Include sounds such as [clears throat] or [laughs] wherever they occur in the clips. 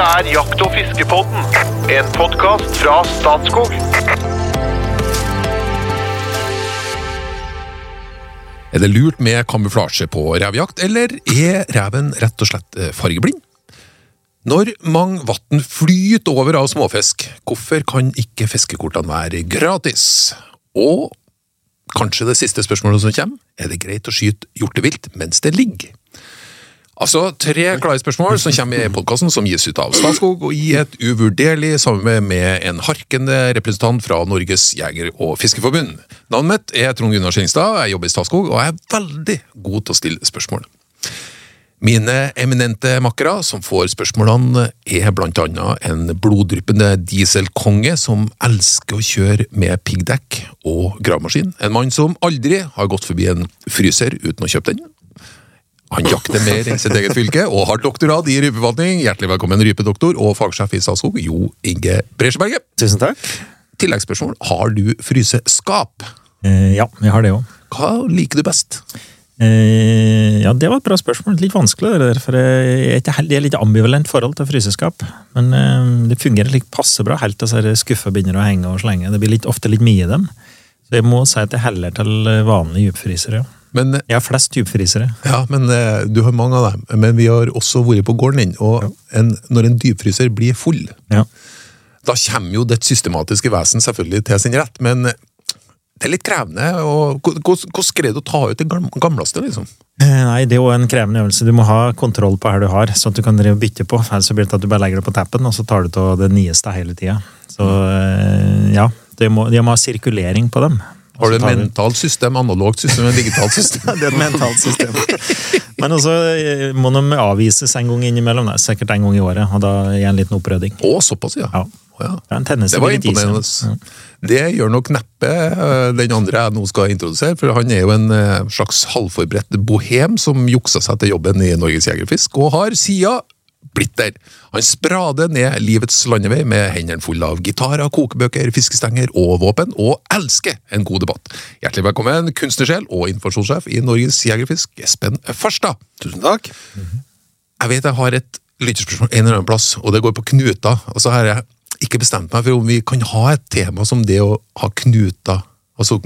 Dette er Jakt- og fiskepodden, en podkast fra Statskog. Er det lurt med kamuflasje på revjakt, eller er reven rett og slett eh, fargeblind? Når mange vann flyter over av småfisk, hvorfor kan ikke fiskekortene være gratis? Og kanskje det siste spørsmålet som kommer, er det greit å skyte hjortevilt mens det ligger? Altså, Tre klare spørsmål som kommer i podkasten som gis ut av Statskog, og i et uvurderlig samarbeid med en harkende representant fra Norges jeger- og fiskeforbund. Navnet mitt er Trond Gunnar Skillingstad, jeg jobber i Statskog, og jeg er veldig god til å stille spørsmål. Mine eminente makkere som får spørsmålene, er blant annet en bloddryppende dieselkonge som elsker å kjøre med piggdekk og gravemaskin. En mann som aldri har gått forbi en fryser uten å kjøpe den. Han jakter mer i sitt eget fylke og har doktorat i rypeforvaltning. Hjertelig velkommen, rypedoktor og fagsjef i Statskog, Jo Inge Bresjeberget. Tusen takk. Tilleggsspørsmål. Har du fryseskap? Eh, ja, jeg har det òg. Hva liker du best? Eh, ja, det var et bra spørsmål. Litt vanskelig, det der. For jeg er, litt ambivalent forhold til fryseskap. Men eh, det fungerer litt passe bra helt til skuffa begynner å henge og slenge. Det blir litt, ofte litt mye i dem. Så jeg må si at jeg heller til vanlige dypfrysere. Ja. Men, Jeg har flest dypfrysere. ja, men eh, Du har mange av dem. Men vi har også vært på gården din. Og en, når en dypfryser blir full, Ja. da kommer jo det systematiske vesen selvfølgelig til sin rett. Men det er litt krevende. og Hvordan greier du å ta ut det gamleste? liksom? Eh, Nei, det er jo en krevende øvelse. Du må ha kontroll på her du har, sånn at du kan bytte på. Ellers blir det at du bare legger det på tappen, og så tar du av det nyeste hele tida. Så eh, ja, de må, de må ha sirkulering på dem. Har du et mentalt system, analogt system og digitalt [laughs] system? det er et mentalt system. Men også eh, må de avvises en gang innimellom. Nei, sikkert en gang i året. Og da er en liten opprydding. Å, såpass, ja. Ja. Ja. Det Det var ja. imponerende. Det gjør nok neppe eh, den andre jeg nå skal introdusere, for han er jo en eh, slags halvforberedt bohem som juksa seg til jobben i Norges Jegerfisk, og har sida blitt der. Han sprader ned livets landevei med hendene fulle av gitarer, kokebøker, fiskestenger og våpen, og elsker en god debatt. Hjertelig velkommen, kunstnersjel og informasjonssjef i Norges Jegerfisk, Espen Farstad. Tusen takk. Jeg vet jeg har et lytterspørsmål en eller annen plass, og det går på knuter. Og så har jeg ikke bestemt meg for om vi kan ha et tema som det å ha knuter. Altså,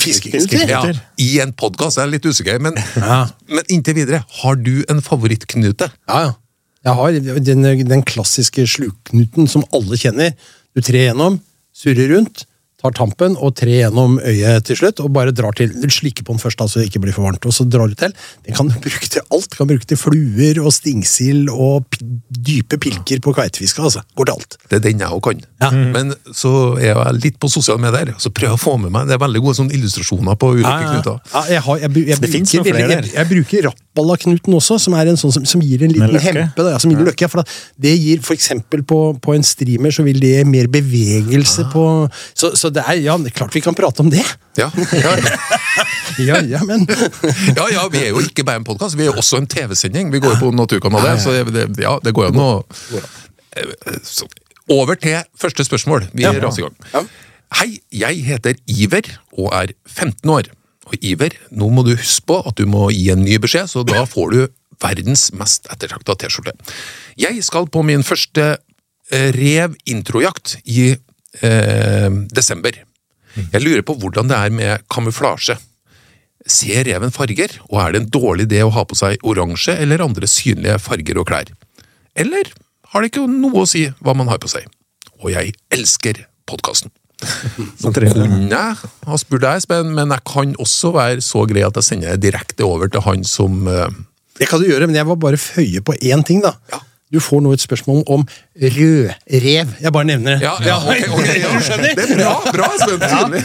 Fiskeknuter? Ja, I en podkast. Jeg er litt usikker, men, Ja. men inntil videre. Har du en favorittknute? Ja, ja. Jeg har den, den klassiske slukknuten som alle kjenner. Du trer gjennom, surrer rundt, tar tampen og trer gjennom øyet til slutt, og bare drar til. Du slikker på den først, så det ikke blir for varmt, og så drar du til. Den kan du bruke til alt. Du kan bruke til fluer og stingsild og dype pilker på kveitefiske. Altså. Går til alt. Det er den jeg òg kan. Ja. Men så er jeg litt på sosiale medier, så prøver jeg å få med meg Det er veldig gode sånne illustrasjoner på ulike knuter. Ja, jeg, har, jeg, jeg, jeg, bruker, jeg bruker rappballaknuten også, som er en sånn som, som gir en liten hempe. Da, ja, som gir ja. løkke, for da, det gir for eksempel på, på en streamer så vil det mer bevegelse på Så, så det er ja, er klart vi kan prate om det! Ja, ja. Ja, [laughs] ja, men [laughs] ja, ja, vi er jo ikke bare en podkast, vi er jo også en TV-sending. Vi går jo på Naturkanalen, så det, ja, det går an å Eh, Over til første spørsmål. Vi Ja. raser i gang. Ja. Hei, jeg heter Iver og er 15 år. Og Iver, nå må du huske på at du må gi en ny beskjed, så da får du verdens mest ettertrakta T-skjorte. Jeg skal på min første eh, rev-introjakt i eh, desember. Jeg lurer på hvordan det er med kamuflasje. Ser reven farger, og er det en dårlig idé å ha på seg oransje eller andre synlige farger og klær? Eller har det ikke noe å si hva man har på seg? Og jeg elsker podkasten. Trivelig. Kunne ha spurt deg, Espen, men jeg kan også være så grei at jeg sender det direkte over til han som eh, Det kan du gjøre, men jeg var bare føye på én ting, da. Ja. Du får nå et spørsmål om rødrev. Jeg bare nevner det. Ja, ja, ok, ok, ja. [laughs] Du skjønner? Det er bra, bra Espen! Tydelig.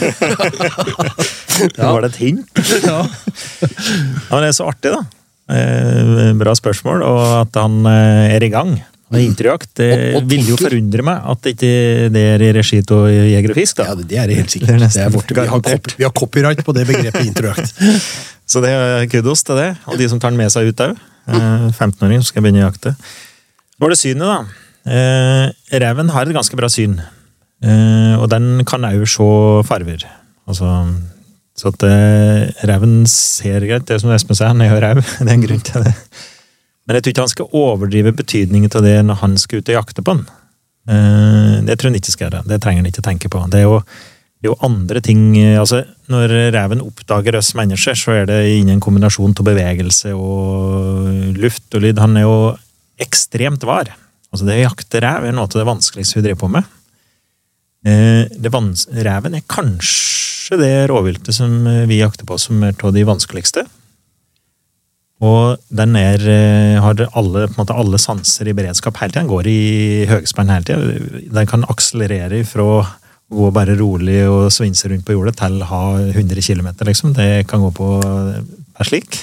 Ja. [laughs] var det et hint. [laughs] Ja. men det er så artig, da. Eh, bra spørsmål, og at han eh, er i gang med interjakt. Det Og- og vil jo forundre meg at ikke det er i regi av Jeger og Fisk. da. Ja, det det er det helt sikkert. Det er Det er vårt. Vi, har copy, vi har copyright på det begrepet interjakt. [laughs] Så det er kudos til det. Og de som tar den med seg ut òg. 15-åring som skal begynne å jakte. Nå er det synet, da. Eh, reven har et ganske bra syn. Eh, og den kan òg se farver. Altså, så at eh, reven ser greit. Det er som Espen sier, han er jo rev. [laughs] Det er en grunn til det. Men jeg tror ikke han skal overdrive betydningen av det når han skal ut og jakte på den. Eh, Det tror han ikke skal gjøre. Det trenger han ikke tenke på. Det er jo, det er jo andre ting eh, altså Når reven oppdager oss mennesker, så er det innen en kombinasjon av bevegelse og luft og lyd. Han er jo ekstremt var. Altså Det å jakte rev er noe av det vanskeligste vi driver på med. Eh, reven er kanskje det rovviltet som vi jakter på som er av de vanskeligste. Og den er, eh, har alle, på en måte, alle sanser i beredskap hele tida. Den går i høgspenn hele tida. Den kan akselerere fra å gå bare rolig og svinse rundt på jordet til ha 100 km, liksom. Det kan gå på er slik.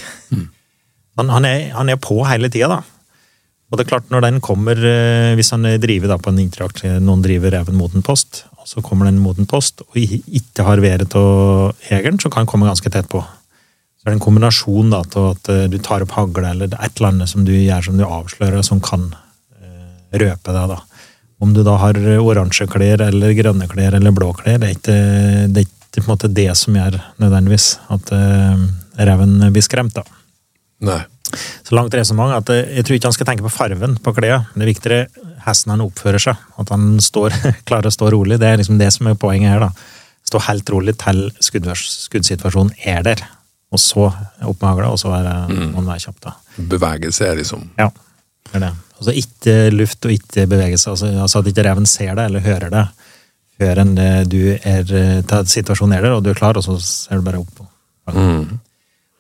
Han, han, er, han er på hele tida, da. Og det er klart, når den kommer, eh, hvis han driver da på en interakt, noen driver reven mot en post, og så kommer den mot en post, og ikke har været av jegeren, så kan han komme ganske tett på. Så er det en kombinasjon da, til at eh, du tar opp hagle, eller er et eller annet som du gjør som du avslører, som kan eh, røpe deg. da. Om du da har oransje klær, eller grønne klær, eller blå klær, det er ikke det, er ikke på en måte det som gjør nødvendigvis at eh, reven blir skremt. da. Nei. Så langt resonnement at eh, jeg tror ikke han skal tenke på farven på klærne. Det er viktigere hesten han oppfører seg. At han står, [laughs] klarer å stå rolig. Det er liksom det som er poenget her. da. Stå helt rolig til skuddsituasjonen er der. Og så opp med hagla, og så er mm. må han være kjapp. da. Bevegelse er liksom Ja, det er det. Altså ikke luft og ikke bevegelse. Altså, altså at ikke reven ser det eller hører det før enn det du er eh, situasjonen er der, og du er klar, og så ser du bare opp. mm.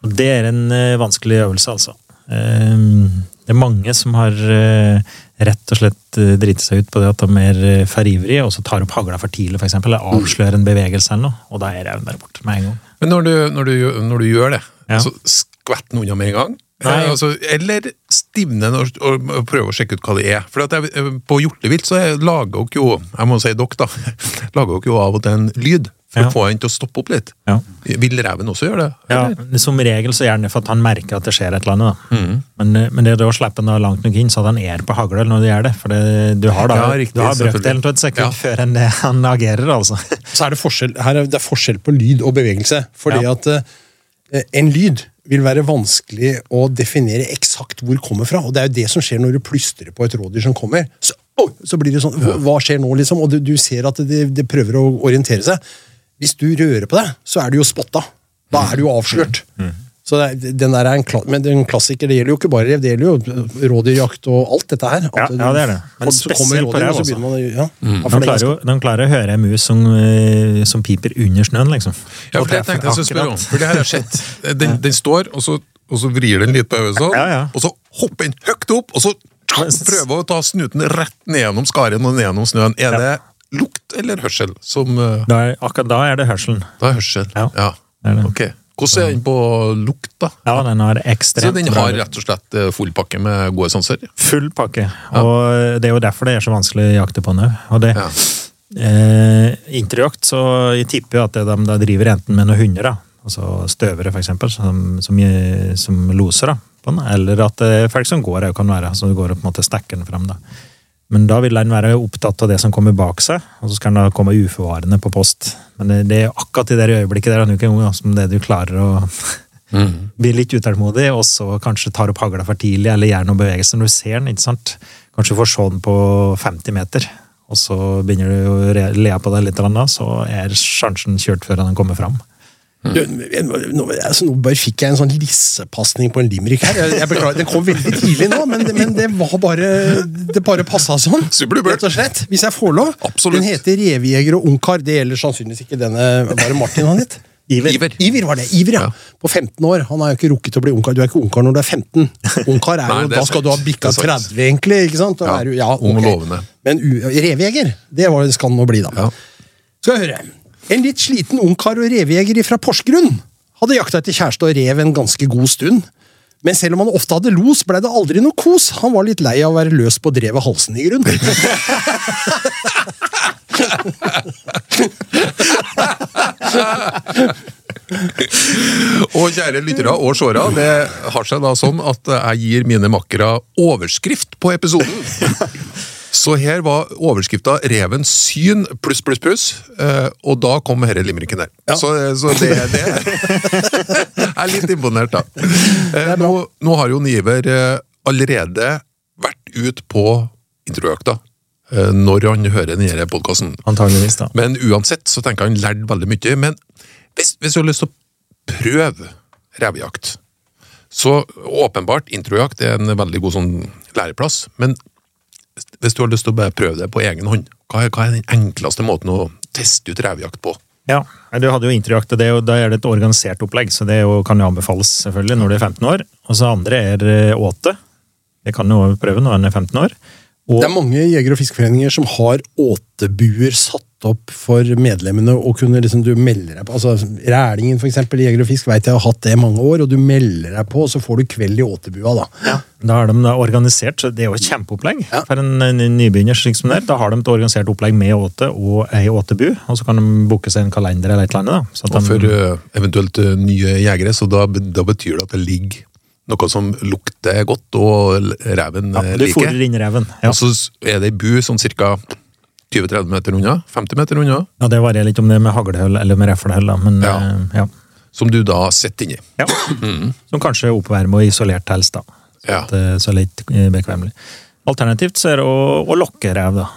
Og det er en eh, vanskelig øvelse, altså. Ehm, det er mange som har eh, rett og slett driti seg ut på det at de er for ivrige, og så tar opp hagla for tidlig, eksempel, eller avslører en bevegelse eller noe, og da er reven der borte med en gang. Men når du, når du, når du gjør det, Ja. så skvett den unna med en gang? Eh, altså, eller stivne og, og, og prøve å sjekke ut hva det er. For jeg, eh, på hjortevilt så er- lager dere jo, jeg må si dere da, [laughs] lager dere jo av og til en lyd for Ja. å få han til å stoppe opp litt. Ja. Vil reven også gjøre det? Ja. Som regel så gjør han det for at han merker at det skjer et eller annet. Da. Mm. Men, eh, men det er da å slippe han langt nok inn, så at han er på hagla når du gjør det. For det, du har da Ja, riktig, du har brøkdelen av et sekund Ja. før han, han agerer, altså. [laughs] så er det forskjell, her er det forskjell på lyd og bevegelse. Fordi Ja. at uh, en lyd vil være vanskelig å definere eksakt hvor det kommer fra. Og det er jo det som skjer når du plystrer på et rådyr som kommer. Så, oh, så blir det sånn, hva- Hva skjer nå, liksom? Og du, du ser at det, det prøver å orientere seg. Hvis du rører på det, så er du jo spotta. Da er du jo avslørt. Så det, den der er en, kla- men en klassiker. Det gjelder jo ikke bare rev, det gjelder jo rådyrjakt og alt dette her. Ja, At ja, det er det. Men spesielt på rev, og så altså. begynner man ja. Ja, De det er klarer, jo, de klarer å høre en mus som, eh, som piper under snøen, liksom. Ja, for det jeg tenkte jeg skulle spørre om. For det her har skjedd. Den, den står, og så, og så vrir den litt på hodet sånn, Ja, ja. og så hopper den høyt opp, og så prøver å ta snuten rett ned gjennom skaren og ned gjennom snøen. Er det lukt eller hørsel som uh... Er, akkurat da er det hørselen. Da er hørsel. Ja, Ja. det det. Ok. Hvordan er den på lukt, da? Ja, den har Så den har rett og slett eh, full pakke med gode sanser? Full pakke. Og det er jo derfor det er så vanskelig å jakte på den òg. Ja. eh, interjakt, så jeg tipper jo at de da driver enten med noen hunder, da. altså støvere eksempel, som, som, som loser da, på den, eller at det er folk som går òg kan være, så du går og på en måte stekker den frem. da. Men da vil en være opptatt av det som kommer bak seg, og så skal en da komme uforvarende på post. Men det, det er akkurat i det øyeblikket der, en gang, som det du klarer å [laughs] bli litt utålmodig, og så kanskje tar opp hagla for tidlig, eller gjør noen bevegelser når du ser den. ikke sant? Kanskje får se den på 50 meter, og så begynner du å le på deg litt, så er sjansen kjørt før den kommer fram. Du, nå, altså, nå bare fikk jeg en sånn lissepasning på en limerick her. Jeg, jeg beklager, Den kom veldig tidlig nå, men, men det var bare Det bare passa sånn. Rett og slett. Hvis jeg får lov. Absolutt. Den heter 'Revejeger og ungkar'. Det gjelder sannsynligvis ikke denne Var det Martin han het? Iver. Iver. Iver var det. Iver, ja. Ja. På 15 år. Han har jo ikke rukket å bli ungkar. Du er ikke ungkar når du er 15. Ungkar er Nei, jo, er Da skal sant. du ha bikka Det er sant. 30, egentlig. ikke sant? Da Ja, er du, ja, lovende. Men revejeger, det var det skal han nå bli, da. Ja. Skal vi høre. En litt sliten ungkar og revejeger fra Porsgrunn hadde jakta etter kjæreste og rev en ganske god stund. Men selv om han ofte hadde los, blei det aldri noe kos. Han var litt lei av å være løs på drevet halsen i grunn. Og kjære lyttere og seere, det har seg da sånn at jeg gir mine makkere overskrift på episoden. Så her var overskrifta 'Revens syn pluss, pluss, pluss', eh, og da kom herre limericken der. Så, så det, det [laughs] Jeg er litt imponert, da. Eh, nå, nå har jo Niver eh, allerede vært ut på introjakta eh, når han hører denne podkasten. Men uansett så tenker han lært veldig mye. Men hvis, hvis du har lyst til å prøve revejakt, så åpenbart introjakt er en veldig god sånn læreplass. Men hvis du har lyst til å bare prøve det på egen hånd, hva er, hva er den enkleste måten å teste ut revejakt på? Ja, Du hadde jo interjakt, og det og da er det et organisert opplegg, så det jo, kan jo anbefales selvfølgelig når du er 15 år. Og så andre er eh, åte. Det kan jo prøve når en er 15 år. Og, Det er mange jeger- og fiskeforeninger som har åtebuer satt opp for medlemmene. og kunne liksom, du melder deg på, altså Rælingen for eksempel, Jeger og Fisk vet jeg har hatt det i mange år, og du melder deg på, og så får du kveld i åtebua. da. Da er de da organisert, så det er jo et kjempeopplegg Ja. for en, en nybegynner. slik som det er. Da har de et organisert opplegg med åte og ei åtebu, og så kan de booke seg en kalender eller et eller annet. da. Og for de, eh, eventuelt eh, nye jegere, så da, da betyr det at det ligger noe som lukter godt, og reven ja, eh, du liker. fôrer inn reven. Ja. Og så er det ei bu sånn ca. 20-30 meter unna? 50 meter unna? ja, Det varierer litt om det er med haglehull eller med reflehull. men Ja. eh, ja. Som du da sitter inni. ja. Som kanskje er oppvarmet og isolert helst, da. Ja. At, eh, så litt eh, bekvemmelig. Alternativt så er det å, å lokke rev, da.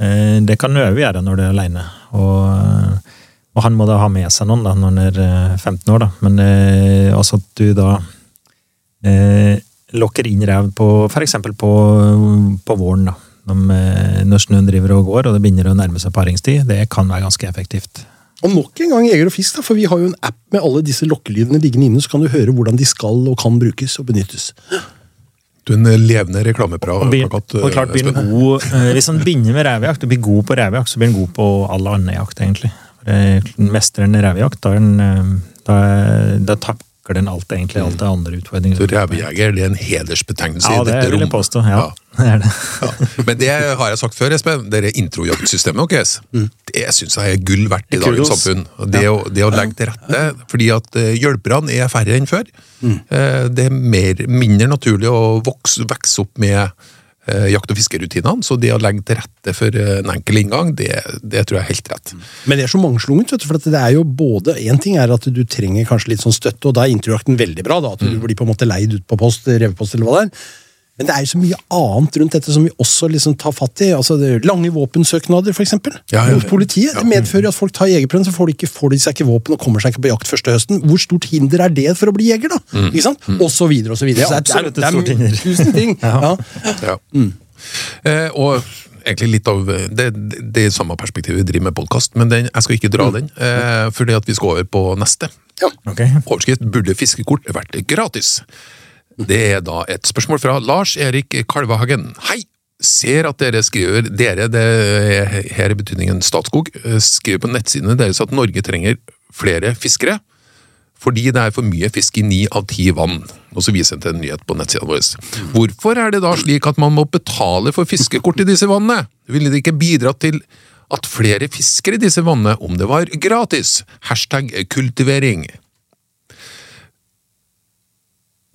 Eh, Det kan Øve gjøre når du er alene. Og, eh, og han må da ha med seg noen da, når han er eh, 15 år, da. Men eh, altså at du da eh, lokker inn rev på f.eks. På, på våren, da. De, eh, når snøen driver og går, og det begynner å nærme seg paringstid. Det kan være ganske effektivt. Og nok en gang Jeger og Fisk, da, for vi har jo en app med alle disse lokkelydene liggende inne, så kan du høre hvordan de skal og kan brukes og benyttes. Du er en levende reklameplakat. Og, klart blir god, eh, Hvis han begynner med revejakt og blir god på revejakt, så blir han god på all annen jakt, egentlig. Eh, Mestrer han revejakt, da, er eh, da, da takler den alt, egentlig, alt det andre utfordringer. Så rævjeger det er en hedersbetegnelse Ja, i det dette vil jeg rommet. påstå. Ja, [laughs] det er det. Ja. Men det har jeg sagt før, Espen. Det introjaktsystemet deres, det syns jeg er gull verdt i dagens samfunn. Det, Det, å, det å legge til rette, fordi at eh, hjelperne er færre enn før. Mm. Det er mer, mindre naturlig å vokse, vokse opp med eh, jakt- og fiskerutinene, så det å legge til rette for eh, en enkel inngang, det, det tror jeg er helt rett. Men det er så mangslungent, vet du, for det er jo både En ting er at du trenger kanskje litt sånn støtte, og da er introjakten veldig bra. da, At du blir på en måte leid ut på post, revepost eller hva det er. Men det er jo så mye annet rundt dette som vi også liksom tar fatt i. altså det er Lange våpensøknader, f.eks. Ja, ja, ja. Hos politiet. Det medfører at folk tar jegerprøven, så får de, ikke, får de seg ikke våpen og kommer seg ikke på jakt første høsten. Hvor stort hinder er det for å bli jeger, da? Ikke sant? Og så videre og så videre. Det er Så absolutt et stort hinder. tusen ting. [laughs] ja. Ja. Eh, og egentlig litt av det, det, det er samme perspektivet vi driver med podkast, men den, jeg skal ikke dra den, eh, fordi at vi skal over på neste. Ok. Overskrift 'Burde fiskekort vært gratis'? Det er da et spørsmål fra Lars Erik Kalvehagen. Hei! Ser at dere skriver Dere, det er her i betydningen Statskog, eh, skriver på nettsidene deres at Norge trenger flere fiskere. Fordi det er for mye fisk i ni av ti vann. Og så viser jeg til en nyhet på nettsida vår. Hvorfor er det da slik at man må betale for fiskekort i disse vannene? Ville det ikke bidratt til at flere fisker i disse vannene om det var gratis? Hashtag kultivering.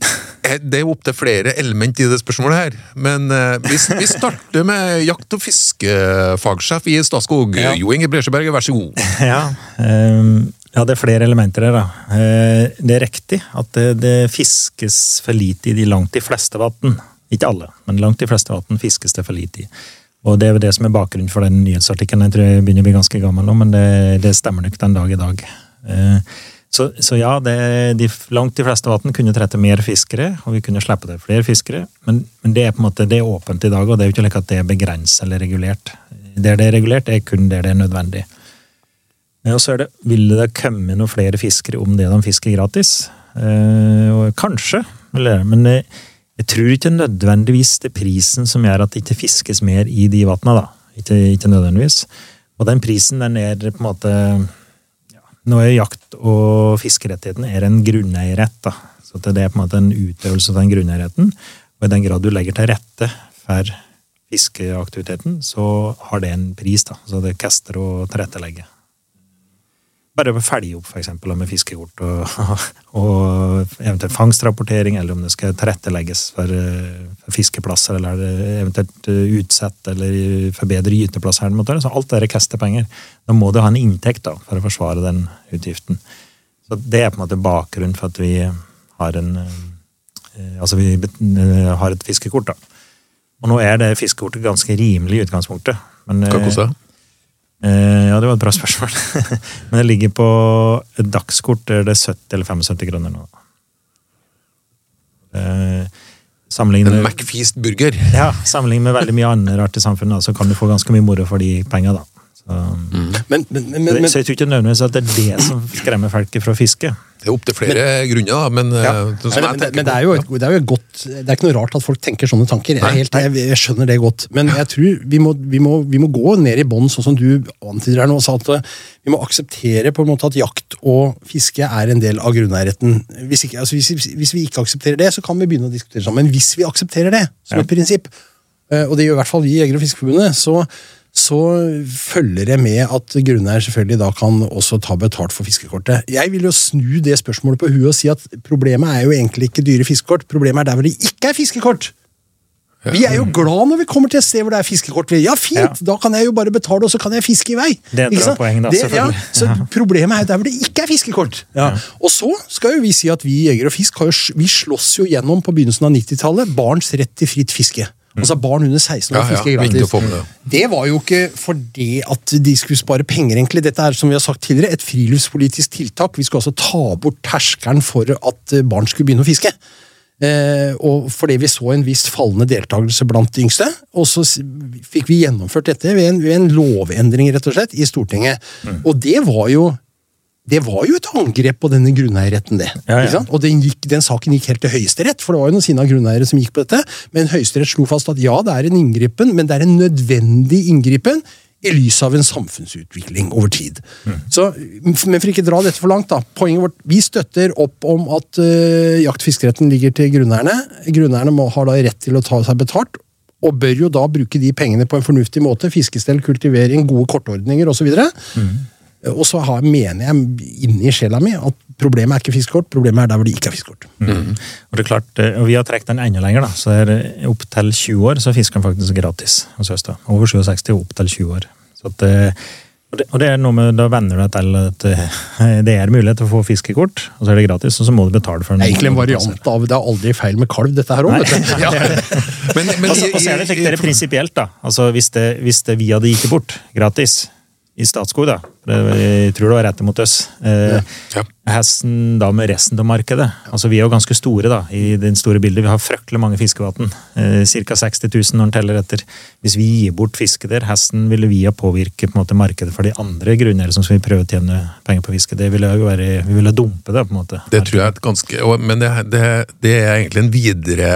Eh, Det er opptil flere element i det spørsmålet her, men eh, vi, vi starter med jakt- og fiskefagsjef i Statskog. Jo Inge Bresjeberg, vær så god. [laughs] Ja, um, ja, det er flere elementer her. da. Eh, Det er riktig at det, det fiskes for lite i de langt de fleste vann. Ikke alle, men langt de fleste vann fiskes det for lite i. Og Det er jo det som er bakgrunnen for den nyhetsartikkelen. Jeg tror jeg begynner å bli ganske gammel nå, men det, det stemmer nok den dag i dag. Eh, Så, så ja, det, de, langt de fleste vann kunne trette mer fiskere, og vi kunne slippe til flere fiskere. Men, men det er på en måte det er åpent i dag, og det er jo ikke like at det er begrenset eller regulert. Der det er regulert, er kun der det er nødvendig. Og så er det, vil det komme noen flere fiskere om det de fisker gratis? Eh, kanskje, men jeg, jeg tror ikke nødvendigvis det er prisen som gjør at det ikke fiskes mer i de vannene. da. Ikke, ikke nødvendigvis. Og den prisen den er på en måte Nå er jakt- og fiskerettigheten er en grunneierrett. Så det er på en måte en utøvelse av den grunneierretten. Og i den grad du legger til rette for fiskeaktiviteten, så har det en pris. da. Så det kaster å tilrettelegge. Bare å følge opp for eksempel, med fiskekort og, og eventuelt fangstrapportering, eller om det skal tilrettelegges for, fiskeplasser, eller eventuelt utsette utsett eller forbedre gyteplasser. Så alt det koster penger. Da må du ha en inntekt da, for å forsvare den utgiften. Så Det er på en måte bakgrunnen for at vi har en, eh, Altså, vi eh, har et fiskekort, da. Og nå er det fiskekortet ganske rimelig i utgangspunktet. Men, Hva eh, koster det? Eh, ja, det var et bra spørsmål. [laughs] Men det ligger på et dagskort er det 70 eller 75 kroner nå. Eh, sammenlignet En McFeast-burger. ja, sammenlignet med veldig mye annet rart i samfunnet, så kan du få ganske mye moro for de penga, da. Så, Men, men, men, men, så jeg tror ikke nødvendigvis at det er det [clears throat] som skremmer folk fra fiske. Det er opptil flere grunner, da, men ja. eh, sånn men, men, men det er jo et, det er jo et godt Det er ikke noe rart at folk tenker sånne tanker. Jeg, helt, jeg, jeg skjønner det godt. Men jeg tror vi må, vi må, vi må gå ned i bånn, sånn som du antyder her nå. sa at eh, Vi må akseptere på en måte at jakt og fiske er en del av grunneierretten. Hvis, altså hvis, hvis vi ikke aksepterer det, så kan vi begynne å diskutere sammen. Men hvis vi aksepterer det som et prinsipp, eh, og det gjør i hvert fall vi i Jeger- og Fiskerforbundet, så så følger det med at grunneier selvfølgelig da kan også ta betalt for fiskekortet. Jeg vil jo snu det spørsmålet på huet og si at problemet er jo egentlig ikke dyre fiskekort, problemet er der hvor det ikke er fiskekort. Vi er jo glad når vi kommer til et sted hvor det er fiskekort. Ja, fint, Ja. da kan jeg jo bare betale, og så kan jeg fiske i vei. Det er et poeng da, Det- ja, selvfølgelig. så problemet er jo der hvor det ikke er fiskekort. Ja. Og så skal jo vi si at vi i Jeger og Fisk jo, vi slåss jo gjennom på begynnelsen av 90-tallet barns rett til fritt fiske. Altså barn under 16 år Ja, fisker ja, gratis. det. Det var jo ikke fordi at de skulle spare penger, egentlig. Dette er som vi har sagt tidligere, et friluftspolitisk tiltak. Vi skulle altså ta bort terskelen for at eh, barn skulle begynne å fiske. Eh, og fordi vi så en viss fallende deltakelse blant de yngste. Og så fikk vi gjennomført dette ved en, ved en lovendring rett og slett, i Stortinget. Mm. Og det var jo det var jo et angrep på denne grunneierretten, det. Ja, ja. Og den, gikk, den saken gikk helt til Høyesterett, for det var jo noen sinna grunneiere som gikk på dette. Men Høyesterett slo fast at ja, det er en inngripen, men det er en nødvendig inngripen i lys av en samfunnsutvikling over tid. Så, men for ikke dra dette for langt, da. Poenget vårt, vi støtter opp om at uh, jaktfiskeretten ligger til grunneierne. Grunneierne må, har da rett til å ta seg betalt. Og bør jo da bruke de pengene på en fornuftig måte. Fiskestell, kultivering, gode kortordninger osv. Og så har, mener jeg inni sjela mi at problemet er ikke fiskekort, problemet er der hvor det ikke er fiskekort. Og det er klart, eh, og vi har trukket den enda lenger, da. Så er det opp til 20 år så fisker den faktisk gratis hos oss. da. Over 67 og opp til 20 år. Så at, eh, og, det, og det er noe med, Da venner du deg til at eh, [laughs] det er mulighet til å få fiskekort, og så er det gratis, og så må du betale for den. Det er egentlig en variant av Det er aldri feil med kalv, dette her òg. [laughs] Ja. [laughs] Men, men Og så og så er det slik det er prinsipielt, da. Altså, hvis det, hvis det vi hadde gitt bort gratis i Statskog, da. Jeg tror det var rett imot oss. Eh, Ja. Hesten da med resten av markedet. Altså, vi er jo ganske store da, i det store bildet. Vi har fryktelig mange fiskevann. Eh, Ca. 60 000 når den teller etter. Hvis vi gir bort fiske der, hesten ville vi ha påvirke på en måte, markedet for de andre grunneierne som skal vi prøve å tjene penger på fiske. Det ville jo være, Vi ville dumpe det, på en måte. Det tror jeg er et ganske Men det, det, det er egentlig en videre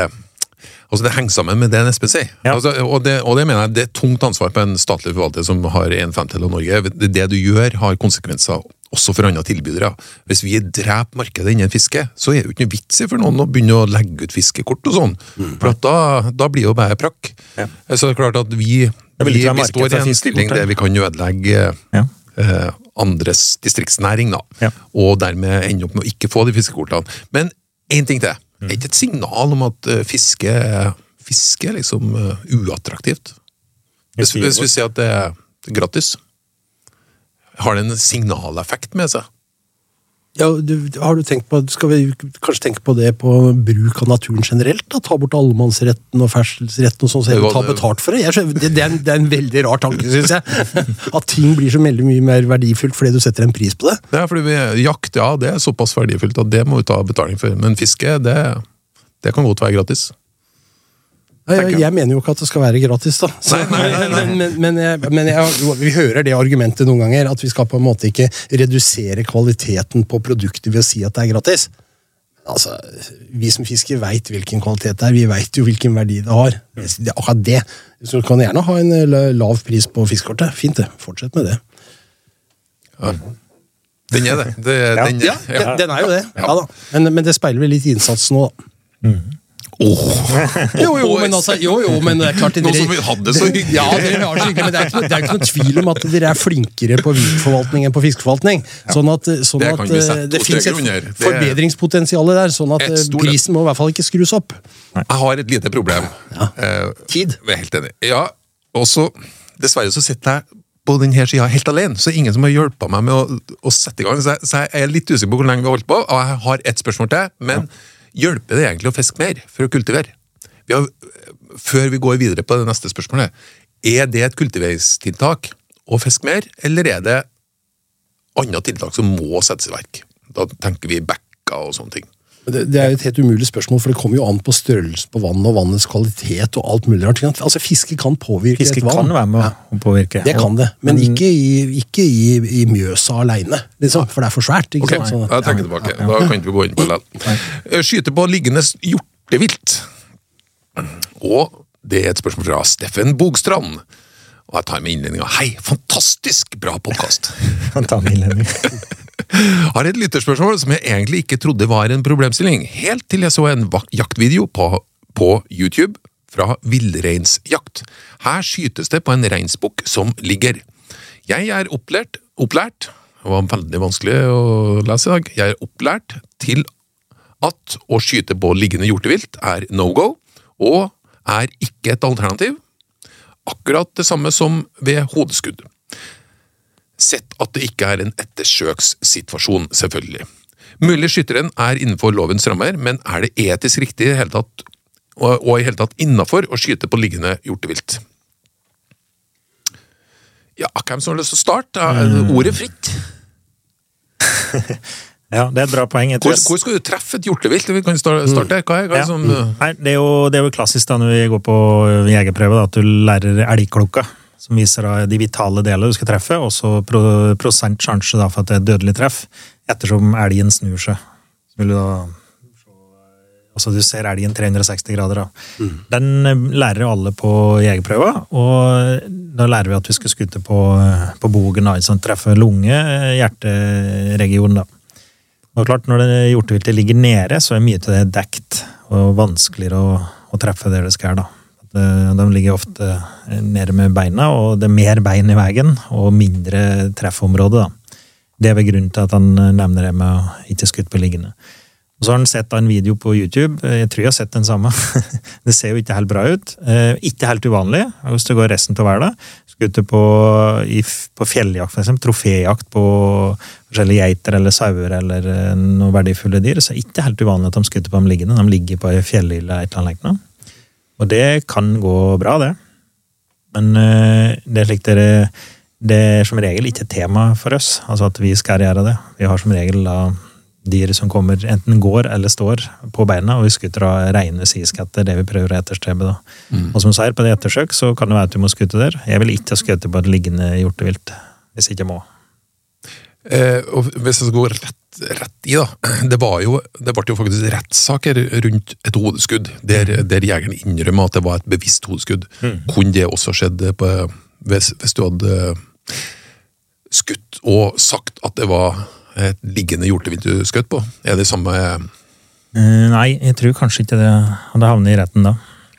Altså Det henger sammen med det Espen sier. Ja. Altså, og, det, og det mener jeg det er et tungt ansvar på en statlig forvalter som har en femtedel av Norge. Det, det du gjør, har konsekvenser også for andre tilbydere. Hvis vi dreper markedet innen fiske, så er det jo ikke noe vits i for noen å begynne å legge ut fiskekort og sånn. For at da, da blir det jo bare prakk. Ja. Så det er klart at vi, vi, vi står i en stilling der vi kan ødelegge Ja. eh, andres distriktsnæring, da. Ja. Og dermed ende opp med å ikke få de fiskekortene. Men én ting til. Mm. Er ikke et signal om at eh, fiske, fiske er liksom eh, uattraktivt? Hvis, hvis vi sier at det er gratis, har det en signaleffekt med seg? Ja, du, har du tenkt på, Skal vi kanskje tenke på det på bruk av naturen generelt? da? Ta bort allemannsretten og ferdselsretten og sånn, så ta betalt for det? Skjønner, det, det, er en, det er en veldig rar tanke, syns jeg. [laughs] At ting blir så veldig mye mer verdifullt fordi du setter en pris på det. Det er fordi vi, Jakt ja, det er såpass verdifullt at det må vi ta betaling for. Men fiske, det, det kan godt være gratis. Ja, Jeg, jeg mener jo ikke at det skal være gratis, da. Så, men men, men, jeg, men jeg, vi hører det argumentet noen ganger, at vi skal på en måte ikke redusere kvaliteten på produktet ved å si at det er gratis. Altså, Vi som fisker veit hvilken kvalitet det er, vi veit jo hvilken verdi det har. Det akkurat det. Så du kan gjerne ha en lav pris på fiskekortet. Fint, det. Fortsett med det. Den er det. det den, Ja, den, den er jo det. Ja, da. Men, men det speiler vel litt innsats nå, da. Åh. [laughs] Jo, jo, men altså, jo, jo, men det er klart Nå som vi hadde så hyggelig. Ja, dere har det så hyggelig, men det er, ikke, det er ikke noen tvil om at dere er flinkere på viltforvaltning enn på fiskeforvaltning. Sånn at, sånn Det at eh, det fins et. Forbedringspotensial der, sånn at Et eh, prisen må i hvert fall ikke skrus opp. Jeg har et lite problem. Ja. Tid. Jeg er helt enig. Ja, og så Dessverre så sitter jeg på denne sida helt alene, så ingen som har hjulpet meg med å, å sette i gang. Så jeg, så jeg er litt usikker på hvor lenge vi har holdt på, og jeg har ett spørsmål til. Men Hjelper det egentlig å fiske mer for å kultivere? Vi har, før vi går videre på det neste spørsmålet, er det et kultiveringstiltak å fiske mer, eller er det andre tiltak som må settes i verk? Da tenker vi bekker og sånne ting. Det, det er et helt umulig spørsmål, for det kommer jo an på størrelsen på vannet og vannets kvalitet og alt mulig rart. Altså, Fiske kan påvirke Fiske et vann. Fiske kan være med å påvirke. Det kan det, men ikke i, ikke i, i Mjøsa aleine, liksom, for det er for svært. ikke Ok, sant? Så- jeg trekker tilbake. Da kan ikke vi gå inn på det. likevel. Skyte på liggende hjortevilt. Og det er et spørsmål fra Steffen Bogstrand. Og jeg tar med innledninga. Hei, fantastisk bra podkast! Han [laughs] tar med innledning. [laughs] Har et lytterspørsmål som jeg egentlig ikke trodde var en problemstilling, helt til jeg så en jaktvideo på, på YouTube fra villreinsjakt. Her skytes det på en reinsbukk som ligger. Jeg er opplært, opplært Det var veldig vanskelig å lese i dag. Jeg er opplært til at å skyte på liggende hjortevilt er no go, og er ikke et alternativ. Akkurat det samme som ved hodeskudd. Sett at det ikke er en ettersøkssituasjon, selvfølgelig. Mulig skytteren er innenfor lovens rammer, men er det etisk riktig i hele tatt, og, og i hele tatt innafor å skyte på liggende hjortevilt? Ja, hvem som har lyst til å starte? Mm. Ordet fritt. [laughs] Ja, det er et bra poeng. Hvor, hvor skal du treffe et hjortevilt? Vi kan starte der. Hva er, hva er Ja. som, uh, Nei, det er, jo, det er jo klassisk da når vi går på jegerprøve, at du lærer elgklokka, som viser de vitale delene du skal treffe, og så prosent sjanse for at det er et dødelig treff, ettersom elgen snur seg. Så vil du da Altså du ser elgen 360 grader, da. Den eh, lærer alle på jegerprøva, og da lærer vi at vi skal skutte på, på bogen, da, sånn, treffe lunge, hjerteregionen, da. Og klart, når det hjorteviltet ligger nede, så er mye til det dekt, og vanskeligere å, å treffe der det skal. da. Eh, De ligger ofte nede med beina, og det er mer bein i veien, og mindre treffområde. da. Det er vel grunnen til at han eh, nevner det med å ikke skutt på liggende. Så har han sett en video på YouTube, jeg tror jeg har sett den samme. [laughs] Det ser jo ikke helt bra ut. Eh, Ikke helt uvanlig, hvis det går resten av verden. Skutt på, på fjelljakt, eksempel. Troféjakt på forskjellige geiter eller sauer eller eh, noen verdifulle dyr. Så ikke helt uvanlig at de skutter på dem liggende. De ligger på ei fjellhylle et eller annet. Og det kan gå bra, det. Men eh, det er slik dere det er som regel ikke et tema for oss, altså at vi skal gjøre det. Vi har som regel da dyr som kommer enten går eller står på beina, og vi skutter av reine siskatter, det vi prøver å etterstrebe. da. Og som sier, på det ettersøk så kan det være at du må skutte der. Jeg vil ikke skutte på et liggende hjortevilt, hvis jeg ikke må. Eh, og hvis jeg skal gå rett, rett i, da. Det, var jo, det ble jo faktisk rettssaker rundt et hodeskudd, der, der jegeren innrømmer at det var et bevisst hodeskudd. Kunne det også skjedd på, hvis, hvis du hadde skutt og sagt at det var et liggende hjortevilt du skjøt på? Er det samme Eh, Nei, jeg tror kanskje ikke det hadde havnet i retten da.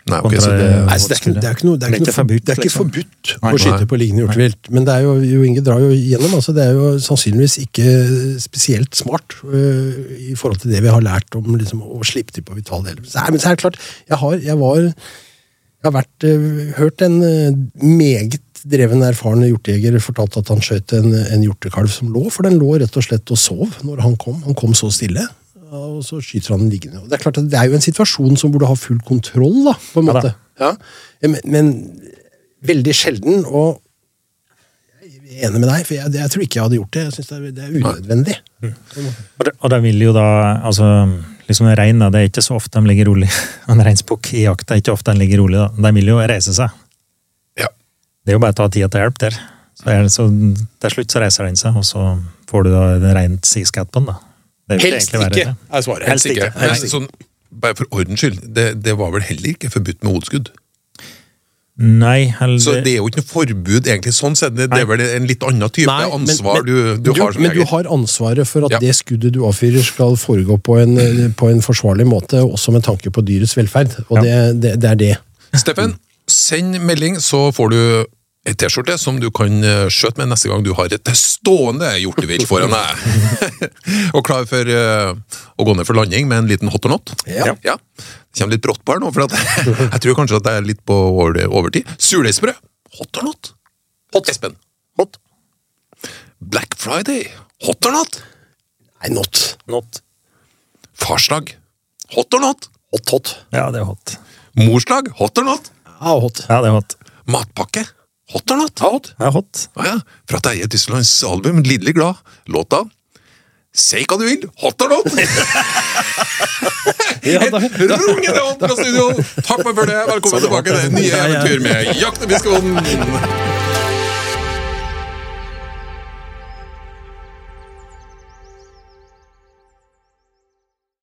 Nei, okay, så det, Nei, så det, er ikke, det er ikke noe, det er ikke noe forbudt, det er ikke liksom. forbudt Nei. å skyte Nei. på liggende hjortevilt. Men det er jo, jo Inge drar jo gjennom. altså det er jo sannsynligvis ikke spesielt smart uh, i forhold til det vi har lært om liksom, å slippe til på vitale deler. Nei, men så er det klart, jeg har, jeg var, jeg har vært, uh, hørt en uh, meget dreven, erfaren hjortejeger fortalte at han skjøt en, en hjortekalv som lå, for den lå rett og slett og sov når han kom. Han kom så stille. Og så skyter han den liggende. Og det er klart at det er jo en situasjon som burde ha full kontroll, da, på en Ja måte. Ja, men, men veldig sjelden, og jeg er enig med deg, for jeg, jeg tror ikke jeg hadde gjort det. Jeg synes det er, det er unødvendig. Og det, og det vil jo da, altså, liksom en rein da, det er ikke så ofte de ligger rolig. [laughs] En reinsbukk i jakta er ikke ofte den ligger rolig da. De vil jo reise seg. ja. Det er jo bare å ta tida til hjelp der. Så, er så til slutt så reiser den seg, og så får du da en rent siskatt på den da. Helst ikke, det. er svaret. Helst ikke. Helst ikke. sånn, bare for ordens skyld, det, det var vel heller ikke forbudt med hodeskudd? Nei, heller, Så det er jo ikke noe forbud, egentlig, sånn sett. Det, det er vel en litt annen type Nei, ansvar men- du, du har som Men du har ansvaret for at Ja. det skuddet du avfyrer skal foregå på en, på en forsvarlig måte, også med tanke på dyrets velferd. Og det, det, det er det. Steffen, send melding, så får du ei T-skjorte som du kan eh, skjøte med neste gang du har et stående hjortevilt foran deg. [laughs] og klar for uh, å gå ned for landing med en liten hot or not. Ja. Det kommer litt brått på her nå, for at [laughs] jeg tror kanskje at det er litt på over, overtid. Surdeigsbrød. Hot or not? Hot. Espen. Hot. Black Friday. Hot or not? Nei, not. Not. Farsdag. Hot or not? Hot, hot. Ja, det er hot. Morslag? Hot or not? Ja, hot. Ja, det er hot. Matpakke? Hot or not? Ja, hot. Ja, hot. Å ja, fra Terje Tysklands album Lidderlig glad. Låta Si hva du vil, hot or not? Et [laughs] rungende hot fra studio! Takk for det. Velkommen tilbake til nye eventyr med Jakt og fiskevonden.